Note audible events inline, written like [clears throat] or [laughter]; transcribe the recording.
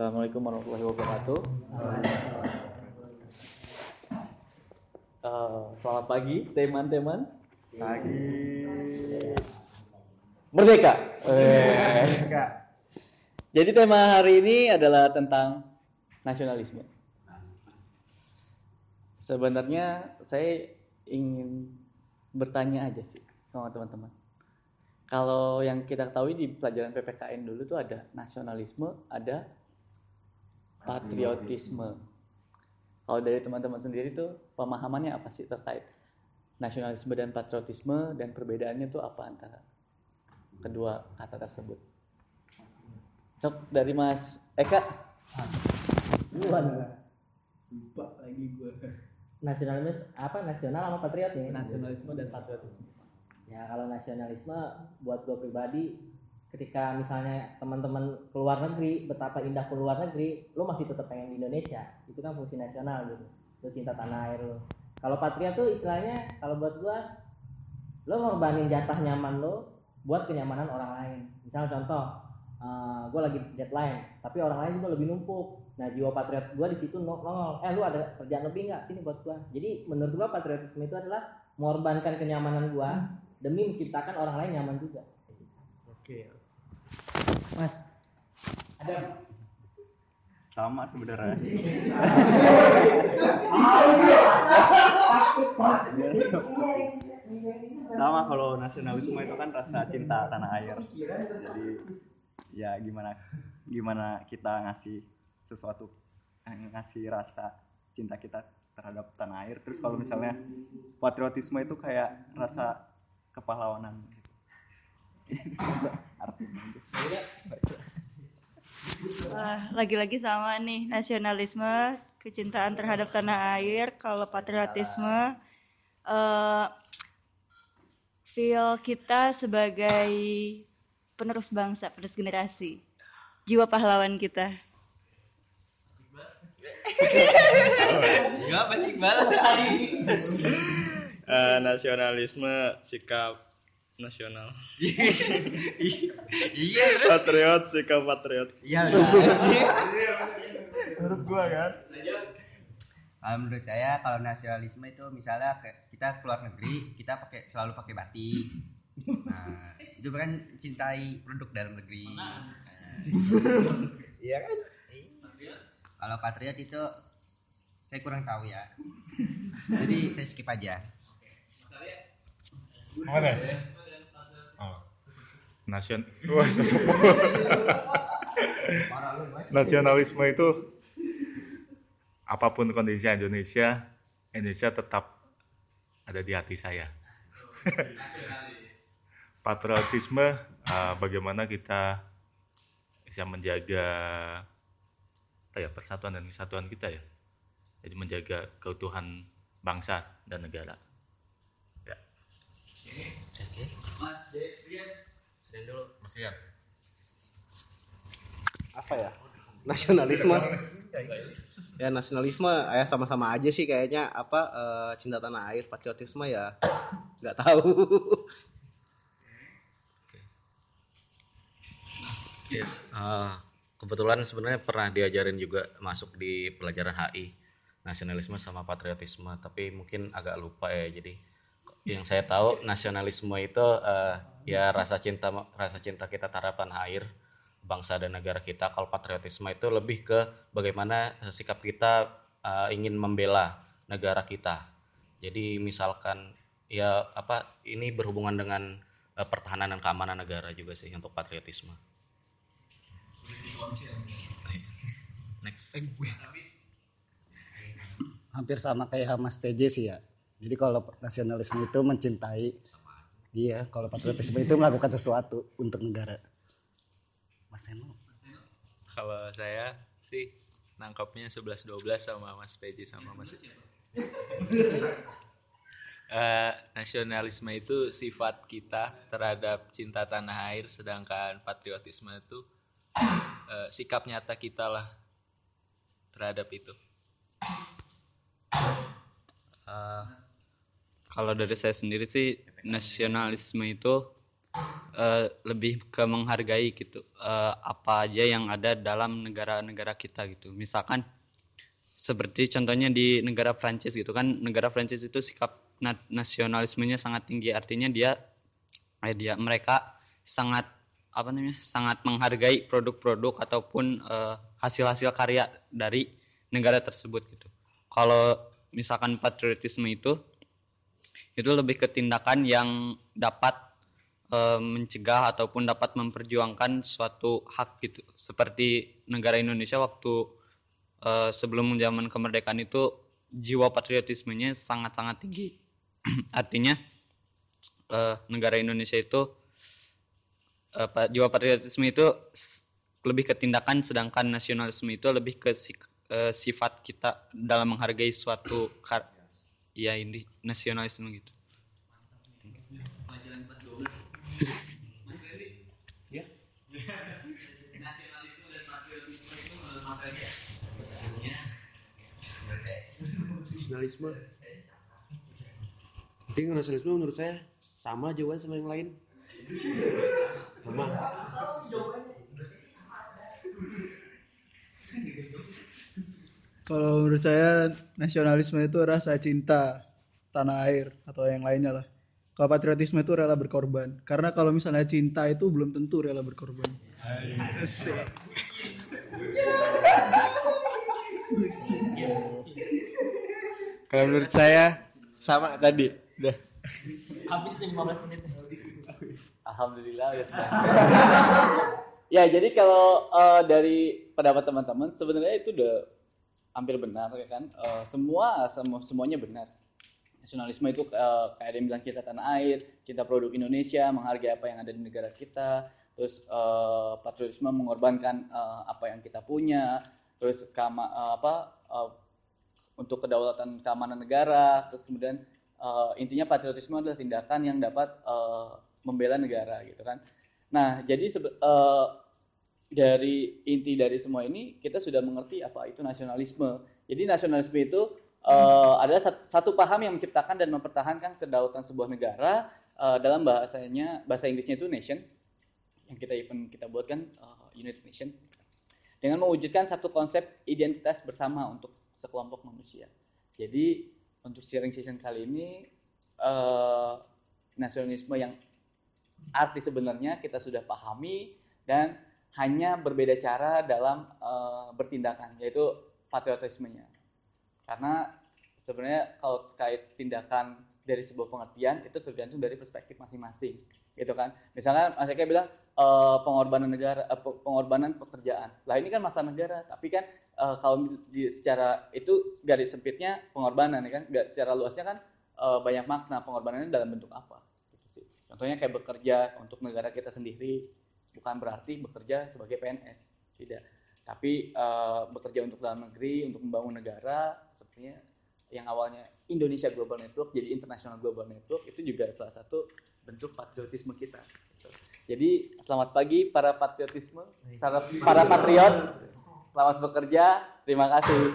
Assalamualaikum warahmatullahi wabarakatuh. Eh, selamat pagi, teman-teman. Pagi. Merdeka. Eh. Jadi tema hari ini adalah tentang nasionalisme. Sebenarnya saya ingin bertanya aja sih sama teman-teman. Kalau yang kita ketahui di pelajaran PPKN dulu tuh ada nasionalisme, ada patriotisme. Kalau dari teman-teman sendiri tuh pemahamannya apa sih terkait nasionalisme dan patriotisme dan perbedaannya tuh apa antara kedua kata tersebut? Cok dari Mas Eka. Duluan Lupa lagi gue. nasionalisme apa nasional sama patriot nih Nasionalisme dan patriotisme. ya kalau nasionalisme buat gue pribadi ketika misalnya teman-teman keluar negeri betapa indah keluar negeri lo masih tetap pengen di Indonesia. Itu kan fungsi nasional gitu. Lo cinta tanah air lo kalau patriot tuh istilahnya kalau buat gue lo ngorbanin jatah nyaman lo buat kenyamanan orang lain. Misal contoh gue lagi deadline tapi orang lain juga lebih numpuk. Nah jiwa patriot gue di situ no- nongol. Eh lu ada kerjaan lebih nggak? Sini buat gue jadi menurut gue patriotisme itu adalah mengorbankan kenyamanan gue demi menciptakan orang lain nyaman juga. Oke. Mas ada Sama sebenarnya. Sama kalau nasionalisme itu kan rasa cinta tanah air. Jadi ya gimana gimana kita ngasih sesuatu ngasih rasa cinta kita terhadap tanah air. Terus kalau misalnya patriotisme itu kayak rasa kepahlawanan gitu. Artinya gitu. Wah, lagi-lagi sama nih nasionalisme, kecintaan terhadap tanah air. Kalau patriotisme, eh feel kita sebagai penerus bangsa, penerus generasi, jiwa pahlawan kita. Enggak apa sih Iqbal? Eh, nasionalisme sikap nasional [laughs] iya patriot sikap patriot Iya udah. menurut gua kan Kalau menurut saya kalau nasionalisme itu misalnya kita keluar negeri kita pakai selalu pakai batik. Nah, itu kan cintai produk dalam negeri. Iya kan? Kalau patriot itu saya kurang tahu ya. Jadi saya skip aja. Mana? Nasion Wah. [laughs] Nasionalisme itu apa pun kondisi Indonesia, Indonesia tetap ada di hati saya. [laughs] Patriotisme eh, bagaimana kita bisa menjaga apa ya persatuan dan kesatuan kita ya. Jadi menjaga keutuhan bangsa dan negara. Ya. Dan dulu Mesian. apa ya nasionalisme ya nasionalisme ya sama-sama aja sih kayaknya apa eh, cinta tanah air patriotisme ya nggak tahu Ya, kebetulan sebenarnya pernah diajarin juga masuk di pelajaran HI nasionalisme sama patriotisme, tapi mungkin agak lupa ya. Jadi yang saya tahu nasionalisme itu eh, ya rasa cinta rasa cinta kita terhadap tanah air, bangsa dan negara kita. Kalau patriotisme itu lebih ke bagaimana sikap kita eh, ingin membela negara kita. Jadi misalkan ya apa ini berhubungan dengan eh, pertahanan dan keamanan negara juga sih untuk patriotisme. Next. hampir sama kayak Mas PJ sih ya. Jadi kalau nasionalisme itu mencintai, iya. Kalau patriotisme itu melakukan sesuatu untuk negara. Mas Eno. Kalau saya sih nangkapnya 11-12 sama Mas PJ sama Mas [laughs] Eh, nasionalisme itu sifat kita terhadap cinta tanah air sedangkan patriotisme itu eh, sikap nyata kita lah terhadap itu Eh, kalau dari saya sendiri sih nasionalisme itu eh, lebih ke menghargai gitu eh, apa aja yang ada dalam negara-negara kita gitu. Misalkan seperti contohnya di negara Prancis gitu kan negara Prancis itu sikap na- nasionalismenya sangat tinggi. Artinya dia eh, dia mereka sangat apa namanya sangat menghargai produk-produk ataupun eh, hasil-hasil karya dari negara tersebut gitu. Kalau misalkan patriotisme itu itu lebih ke tindakan yang dapat eh, mencegah ataupun dapat memperjuangkan suatu hak gitu. Seperti negara Indonesia waktu eh, sebelum zaman kemerdekaan itu jiwa patriotismenya sangat-sangat tinggi. [clears throat] Artinya eh, negara Indonesia itu pa- jiwa patriotisme itu lebih ke tindakan sedangkan nasionalisme itu lebih ke sifat kita dalam menghargai suatu ya ini nasionalisme gitu. Nasionalisme. Jadi nasionalisme menurut saya sama jawaban sama yang lain. Sama Kalau menurut saya nasionalisme itu rasa cinta tanah air atau yang lainnya lah. Kalau patriotisme itu rela berkorban. Karena kalau misalnya cinta itu belum tentu rela berkorban. Asik. kalau menurut saya sama tadi udah Habis nih 15 menit. Alhamdulillah udah selesai. [laughs] ya jadi kalau eh, dari pendapat teman-teman sebenarnya itu udah hampir benar ya kan. Eh, semua semua semuanya benar. Nasionalisme itu eh, kayak ada yang bilang cinta tanah air, cinta produk Indonesia, menghargai apa yang ada di negara kita. Terus eh, patriotisme mengorbankan eh, apa yang kita punya. Terus kama, eh, apa eh, untuk kedaulatan keamanan negara. Terus kemudian eh, intinya patriotisme adalah tindakan yang dapat eh, membela negara gitu kan. Nah, jadi eh, dari inti dari semua ini kita sudah mengerti apa itu nasionalisme. Jadi nasionalisme itu eh, adalah sat- satu paham yang menciptakan dan mempertahankan kedaulatan sebuah negara eh, dalam bahasanya bahasa Inggrisnya itu nation yang kita even kita buatkan eh, United Nation dengan mewujudkan satu konsep identitas bersama untuk sekelompok manusia. Jadi untuk sharing session kali ini eh, nasionalisme yang arti sebenarnya kita sudah pahami dan hanya berbeda cara dalam eh, bertindakan yaitu patriotismenya. Karena sebenarnya kalau terkait tindakan dari sebuah pengertian itu tergantung dari perspektif masing-masing, gitu kan. Misalkan Mas Eka bilang eh, pengorbanan negara, pe- pengorbanan pekerjaan. Lah ini kan masa negara, tapi kan eh, kalau di, secara itu garis sempitnya pengorbanan ya kan, nggak secara luasnya kan eh, banyak makna pengorbanannya dalam bentuk apa. Gitu sih. Contohnya kayak bekerja untuk negara kita sendiri, bukan berarti bekerja sebagai PNS, tidak. Tapi eh, bekerja untuk dalam negeri, untuk membangun negara, sepertinya yang awalnya Indonesia Global Network jadi International Global Network itu juga salah satu bentuk patriotisme kita. Jadi selamat pagi para patriotisme, para, para patriot, selamat bekerja, terima kasih.